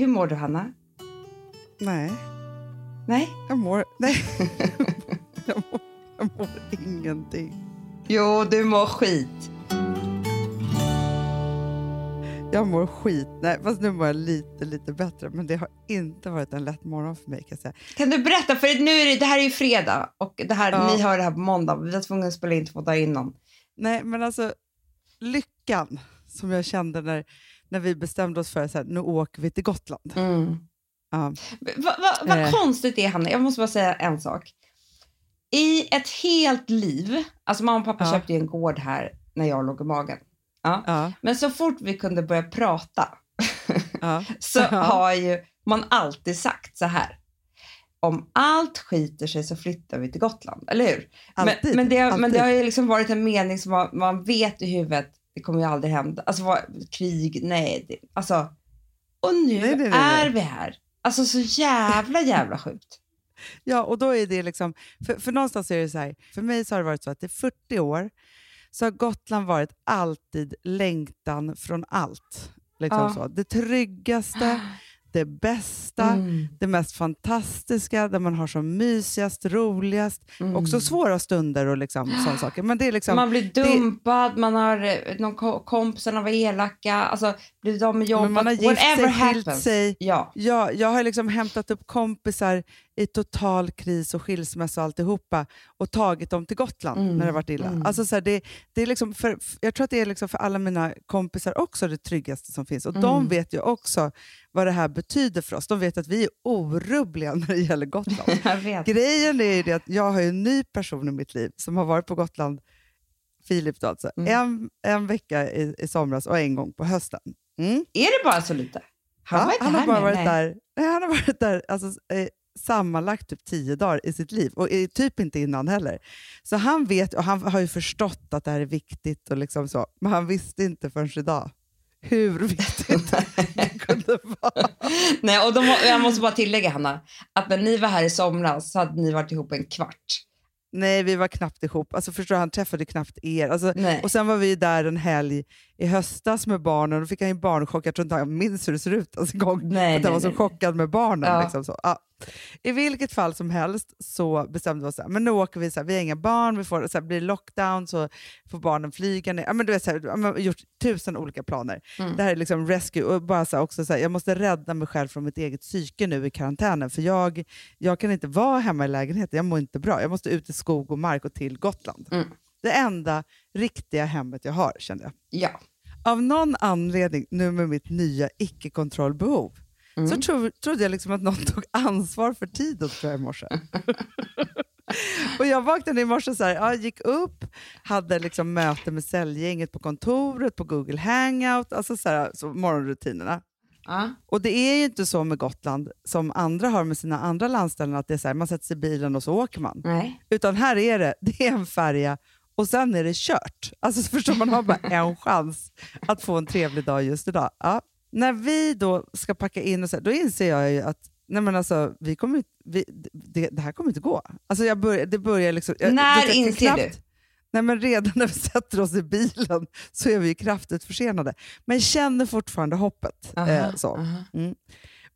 Hur mår du, Hanna? Nej, Nej? jag mår... Nej. jag, mår, jag mår ingenting. Jo, du mår skit. Jag mår skit. Nej, fast nu mår jag lite, lite bättre. Men det har inte varit en lätt morgon för mig kan jag säga. Kan du berätta? För nu är det, det här är ju fredag och det här, Ja. ni hör det här på måndag. Vi var tvungna att spela in två dagar innan. Nej, men alltså lyckan som jag kände när, när vi bestämde oss för att nu åker vi till Gotland. Ja. Vad va, vad Eh. konstigt det är, Hanna. Jag måste bara säga en sak. I ett helt liv, alltså mamma och pappa Ja. köpte en gård här när jag låg i magen. Ja, Men så fort vi kunde börja prata ja, så Ja. har ju man alltid sagt så här. Om allt skiter sig så flyttar vi till Gotland, eller hur? alltid. men, men, det, har- men det alltid. har ju liksom varit en mening som man, man vet i huvudet, det kommer ju aldrig hända. Alltså vad, krig, nej. Det, alltså, och nu Nej, nej, nej, är vi här. Alltså så jävla, jävla sjukt. Ja, och då är det liksom, för, för någonstans är det så här, för mig så har det varit så att i 40 år så har Gotland varit alltid längtan från allt. Liksom Ja. så. Det tryggaste, det bästa, Mm, det mest fantastiska, där man har som mysigast, roligast, mm. också svåra stunder och liksom, sådana saker. Men det är liksom, man blir dumpad, man har eh, någon ko- kompisarna var elaka, alltså blivit av med jobbet, man har gift whatever sig, skilt happens. sig. Ja. Ja, jag har liksom hämtat upp kompisar i total kris och skilsmässa och alltihopa och tagit dem till Gotland Mm, när det varit illa. mm. Alltså så här, det, det är liksom för, jag tror att det är liksom för alla mina kompisar också det tryggaste som finns. Och Mm. de vet ju också vad det här betyder för oss. De vet att vi är orubbliga när det gäller Gotland. Grejen är ju det att jag har en ny person i mitt liv som har varit på Gotland, Filip då alltså, Mm. en, en vecka i, i somras och en gång på hösten. Mm. Är det bara så lite? Han Ja, han har bara varit nej. där, nej, han har varit där alltså, eh, sammanlagt typ tio dagar i sitt liv och typ inte innan heller. Så han vet och han har ju förstått att det här är viktigt och liksom så, men han visste inte förrän idag hur viktigt det kunde vara. Nej, och de, jag måste bara tillägga, Hanna, att när ni var här i somras så hade ni varit ihop en kvart. Nej, vi var knappt ihop. Alltså, förstår du, han träffade knappt er. Alltså, och sen var vi där en helg i höstas med barnen och då fick han ju barnchock. Jag tror inte han minns hur det ser ut ens en gång. Nej, att han var så nej. chockad med barnen. Ja. Liksom så. Ja. I vilket fall som helst så bestämde vi oss, men nu åker vi, så här, vi har inga barn, vi får, så här, blir lockdown så får barnen flyga ner. Ja, men du vet, så här, vi har gjort tusen olika planer. Mm. Det här är liksom rescue och bara så också så jag måste rädda mig själv från mitt eget psyke nu i karantänen för jag, jag kan inte vara hemma i lägenheten, jag mår inte bra. Jag måste ut i skog och mark och till Gotland. Mm. Det enda riktiga hemmet jag har kände jag. Ja. Av någon anledning, nu med mitt nya icke-kontrollbehov, Mm. så tro, trodde jag liksom att någon tog ansvar för tiden tror jag i morse. och jag vaknade i morse så här, ja, gick upp, hade liksom möte med säljgänget på kontoret, på Google Hangout, alltså så här, så morgonrutinerna. Ja. Och det är ju inte så med Gotland som andra har med sina andra landställen, att det är så här, man sätter sig i bilen och så åker man. Nej. Utan här är det, det är en färja och sen är det kört. Alltså så förstår man har bara en chans att få en trevlig dag just idag. Ja. När vi då ska packa in och så, här, då inser jag ju att nej men alltså, vi kommer, vi, det, det här kommer inte gå. Alltså jag börjar, det börjar liksom, jag- När inser du? Nej, men redan när vi sätter oss i bilen så är vi ju kraftigt försenade. Men känner fortfarande hoppet. Aha, Eh, så. aha.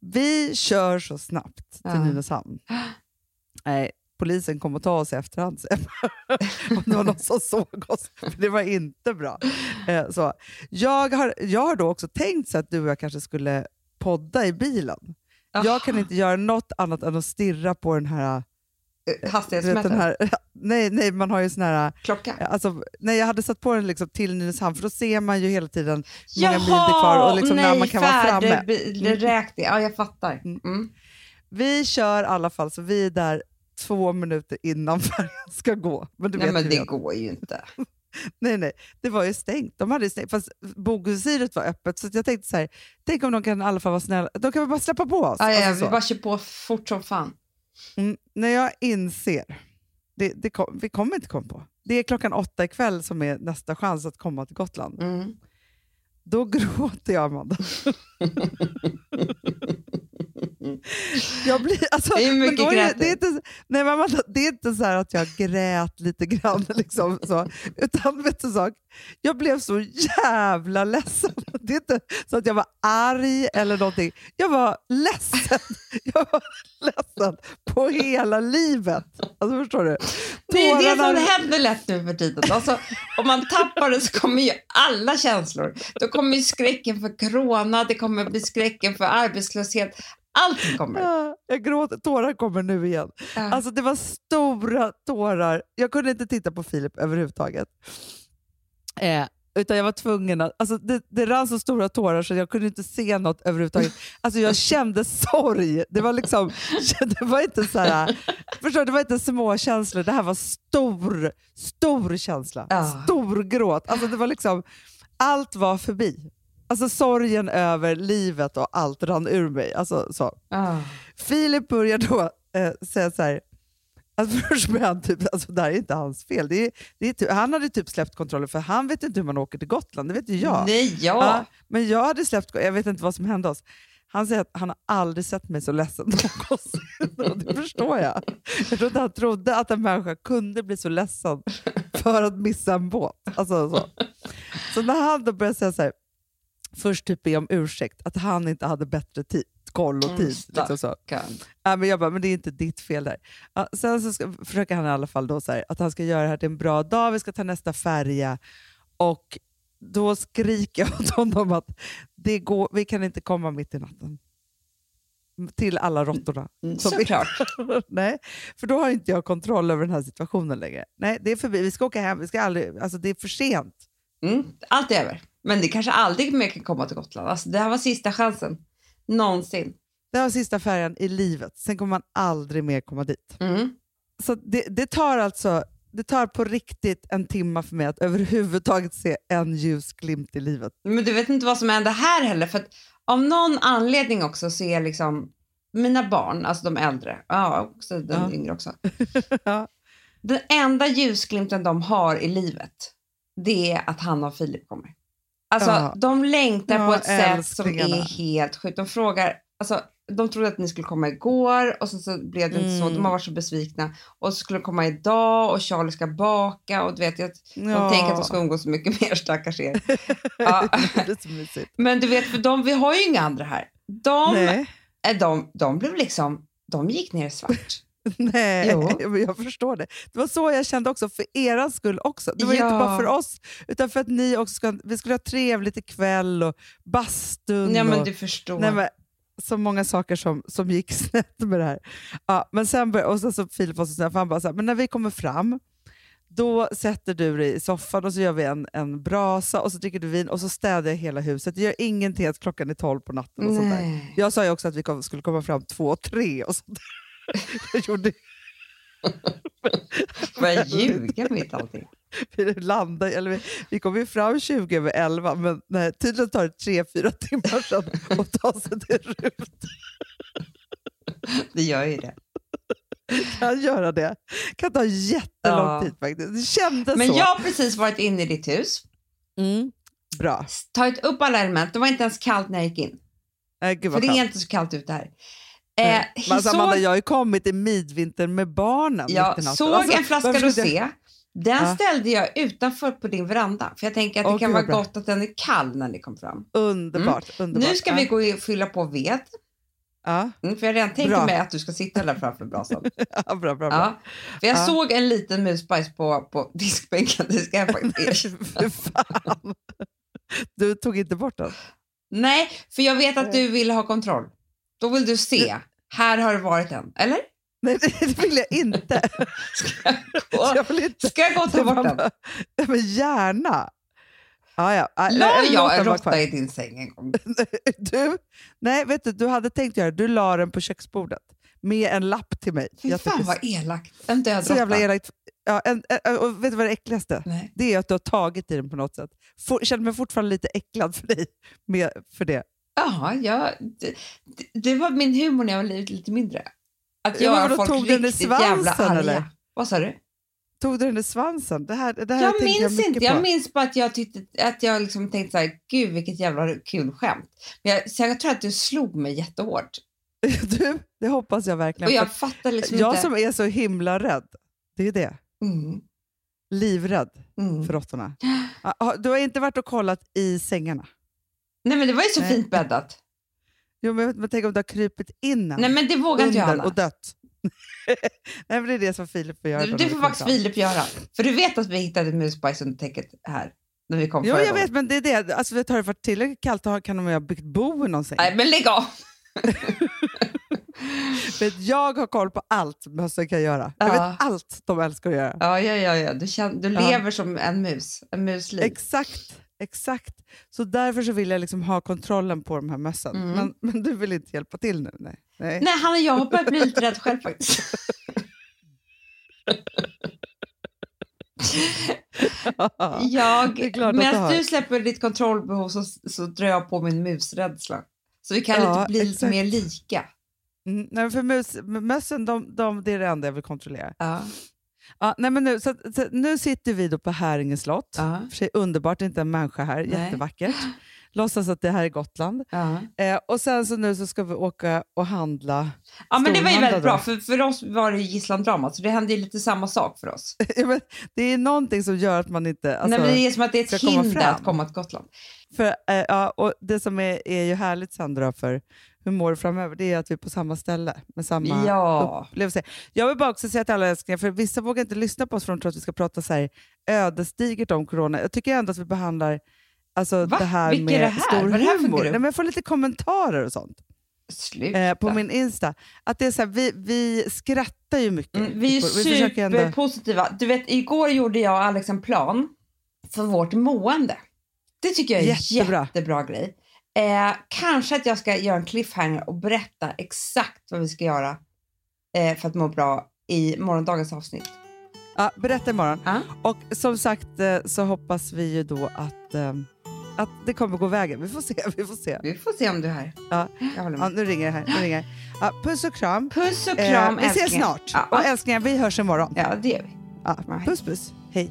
Vi kör så snabbt till. Nynäshamn. Nej, polisen kom och ta oss i efterhand sen. Om det var någon som såg oss. För det var inte bra. Eh, så. Jag, har, jag har då också tänkt så att du och jag kanske skulle podda i bilen. Jag kan inte göra något annat än att stirra på den här... Eh, du vet, Hastighetsmätare? den här nej, nej, man har ju sån här... Klocka? Alltså, nej, jag hade satt på den liksom till Nynäshamn för då ser man ju hela tiden hur många mil Jaha, kvar och liksom när nej, man kan vara framme. färdigräkning. Ja, jag fattar. Mm. Mm. Vi kör i alla fall, så vi är där två minuter innan färjan ska gå. Men du Nej, vet men det jag. går ju inte. Nej, nej, det var ju stängt. De hade stängt, fast bogvisiret var öppet. Så jag tänkte så här, tänk om de kan i alla fall vara snälla. De kan väl bara släppa på oss. Ja, ja, Alltså vi bara kör på fort som fan. mm, när jag inser, det, det kom, vi kommer inte komma på. Det är klockan åtta ikväll som är nästa chans att komma till Gotland. Mm. Då gråter jag, Amanda. Jag blir, alltså, Hur men mycket då är det, det, är inte, nej, men Amanda, det är inte så här att jag grät lite grann, liksom, så, utan vet du sak? Jag blev så jävla ledsen. Det är inte så att jag var arg eller någonting. Jag var ledsen. Jag var ledsen på hela livet. Alltså, förstår du? Det är det som Tårarna- händer lätt nu för tiden. Alltså, om man tappar det så kommer ju alla känslor. Då kommer ju skräcken för corona, det kommer bli skräcken för arbetslöshet. Allt kommer. Ja, Jag gråter, tårar kommer nu igen. Ja. Alltså det var stora tårar. Jag kunde inte titta på Filip överhuvudtaget. Eh, utan jag var tvungen att, alltså det, det rann så stora tårar så jag kunde inte se något överhuvudtaget. Alltså jag kände sorg. Det var liksom, det var inte så här, förstår det var inte små känslor. Det här var stor, stor känsla. Ja. Stor gråt. Alltså det var liksom, allt var förbi. Alltså sorgen över livet och allt rann ur mig. Alltså, så. Ah. Filip börjar då eh, säga så här, alltså först börjar han typ, alltså det här är inte hans fel. Det är, det är typ, han hade typ släppt kontrollen för han vet inte hur man åker till Gotland, det vet ju jag. Nej, ja. Ja, men jag hade släppt, jag vet inte vad som hände oss. Han säger att han har aldrig sett mig så ledsen någonsin. Det förstår jag. Jag tror inte han trodde att en människa kunde bli så ledsen för att missa en båt. Alltså, så. så när han då började säga så här, först typ be om ursäkt, att han inte hade bättre tid, koll och Mm, tid. Liksom så. Ja, men jag bara, men det är inte ditt fel där. Ja, sen så ska, försöker han i alla fall då så här, att han ska göra det här till en bra dag, vi ska ta nästa färja. Och då skriker jag åt honom att det går, vi kan inte komma mitt i natten. Till alla råttorna. Mm, Såklart. Nej, för då har inte jag kontroll över den här situationen längre. Nej, det är förbi. Vi ska åka hem. Vi ska aldrig, alltså det är för sent. Mm, allt är över. Men det kanske aldrig mer kan komma till Gotland. Alltså, det här var sista chansen. Någonsin. Det här var sista färjan i livet. Sen kommer man aldrig mer komma dit. Mm. Så det, det tar alltså det tar på riktigt en timme för mig att överhuvudtaget se en ljusglimt i livet. Men du vet inte vad som händer här heller. För av någon anledning också så är liksom mina barn, alltså de äldre, ja också den Ja. yngre också. Ja. Den enda ljusglimten de har i livet, det är att Hanna och Filip kommer. Alltså Ja. de längtar Ja, på ett sätt som är helt sjukt. De frågar, alltså de trodde att ni skulle komma igår och så, så blev det inte så. Mm. De har varit så besvikna. Och så skulle de komma idag och Charlie ska baka och du vet, jag, de Ja. tänker att de ska umgås så mycket mer, stackars er. Ja. Men du vet, för de, vi har ju inga andra här. De, är de, de blev liksom, de gick ner i svart. nej Jo. jag förstår det. Det var så jag kände också, för er skull också. Det var Ja. inte bara för oss, utan för att ni också ska, vi skulle ha trevligt ikväll och bastun. Ja men och, du förstår. nej, men, så många saker som, som gick snett med det här. Ja, men sen bör, och sen så Filip var så snäll, för han bara så här, men när vi kommer fram, då sätter du dig i soffan och så gör vi en, en brasa och så dricker du vin och så städar jag hela huset. Jag gör ingenting att klockan är tolv på natten. Och sånt där. Jag sa ju också att vi kom, skulle komma fram två, tre och sånt där. Jag gjorde, Får jag ljuga mitt allting? vi, landade, eller vi, vi kom ju fram 20 över 11, men nej, tydligen tar det tre, fyra timmar sedan att ta sig till RUT. Det gör ju det. Kan göra det. Kan ta jättelång Ja. tid faktiskt. Det kändes Men så. jag har precis varit inne i ditt hus, Mm. Bra. tagit upp alla element. Det var inte ens kallt när jag gick in. Äh, gud För det är inte så kallt ute här. Eh. Men alltså, såg Amanda, jag har ju kommit i midvintern med barnen. jag såg Alltså, en flaska skulle jag- rosé. Den Ja. ställde jag utanför på din veranda. För jag tänker att det Åh, kan vara bra. gott att den är kall när ni kommer fram. Underbart. underbart. Nu ska ja. vi gå och fylla på ved. Ja. Mm, för jag redan tänkte Bra. mig att du ska sitta där framför brasan. Ja, bra, bra, bra. Ja. För jag Ja. såg en liten musbajs på, på diskbänken. Det ska jag faktiskt erkänna. Du tog inte bort den? Nej, för jag vet att du vill ha kontroll. Då vill du se. Här har det varit en. Eller? Nej, det vill jag inte. Ska jag gå, Jag vill inte. ska jag gå och ta bort den? Ja, Men gärna. Ja, ja. Ja, La jag en råtta i din säng en gång? Du, nej, vet du, du hade tänkt göra det. Du la den på köksbordet med en lapp till mig. Fy Jag fan tycker vad elakt. En död så jävla råtta. elakt. Ja, en, en, och vet du vad det äckligaste? Nej. Det är att du har tagit i den på något sätt. For, känner mig fortfarande lite äcklad för dig med, för det. Jaha, jag, det, det- var min humor när jag var lite, lite mindre. Att Ja, göra vadå, folk tog riktigt jävla svansen, arga. eller? Vad sa du? Tog du den i svansen? Det här, det här Jag minns mycket inte. på. Jag minns bara att jag, tyckte, att jag liksom tänkte så här, gud vilket jävla kul skämt. Men jag, så jag tror att du slog mig jättehårt. Du, det hoppas jag verkligen. Och jag fattar liksom jag inte. som är så himla rädd, det är det. Mm, Livrädd mm. för råttorna. Ja, har- Du har inte varit och kollat i sängarna? Nej men det var ju så Nej. fint bäddat. Jo, men, men tänk om du har krypit in Nej men det vågar inte jag Hanna. och dött. Nej, men det är det som Filip får göra. Det får faktiskt. Filip göra. För du vet att vi hittade musbajs under täcket här. När vi kom Jo, jag gången. vet, men det är det. Alltså, vet, har det varit tillräckligt kallt kan de ju ha byggt bo i någon säng. Nej men lägg av! Vet, jag har koll på allt mössen kan göra. Jag Ja. vet allt de älskar att göra. Ja, ja, ja, ja. Du, känner, du Ja. lever som en mus. En musliv. Exakt, exakt. Så därför så vill jag liksom ha kontrollen på de här mössen. Mm. Men, men du vill inte hjälpa till nu? Nej. Nej. Nej, han och jag har börjat bli lite rädd själv faktiskt. Jag, du medan du släpper ditt kontrollbehov så, så drar jag på min musrädsla. Så vi kan Ja, lite bli lite mer lika. Mm, nej, för mus, mössen, de, de, det är det enda jag vill kontrollera. Ja. Ja, nej, men nu, så, så, nu sitter vi då på Häringe slott. Ja. För sig underbart, det är inte en människa här. Nej. Jättevackert. Låtsas att det här är Gotland. Ja. Eh, och sen så nu så ska vi åka och handla. ja, men det var ju väldigt bra. För, för oss var det gisslandramat, så det hände ju lite samma sak för oss. Ja, men det är någonting som gör att man inte... Alltså, Nej, men det är som att det är ett hinder att komma till Gotland. För, eh, ja, och det som är, är ju härligt Sandra för hur mår du framöver, det är att vi är på samma ställe med samma Ja. upplevelse. Jag vill bara också säga till alla älsklingar, för vissa vågar inte lyssna på oss för de tror att vi ska prata så här ödesdigert om corona. Jag tycker ändå att vi behandlar alltså, Va? det här Vilka med det här? stor Vad humor. Nej, men jag får lite kommentarer och sånt eh, på min Insta. Att det är så här, vi, vi skrattar ju mycket. Mm, vi är försöker ändå- superpositiva. Du vet, igår gjorde jag och Alex en plan för vårt mående. Det tycker jag är en Jättebra. jättebra grej. Eh, kanske att jag ska göra en cliffhanger och berätta exakt vad vi ska göra eh, för att må bra i morgondagens avsnitt. Ja, berätta imorgon. Ja. Och som sagt eh, så hoppas vi ju då att, eh, att det kommer gå vägen. Vi får se. Vi får se. Vi får se om du är här. Ja. Jag håller Ja, med. nu ringer det här. Nu ringer det. ja, puss och kram. Puss och Eh, kram vi ses snart. Ja, Och älsklingar, vi hörs imorgon. ja, det gör vi. Ja, Ja, puss puss. Hej.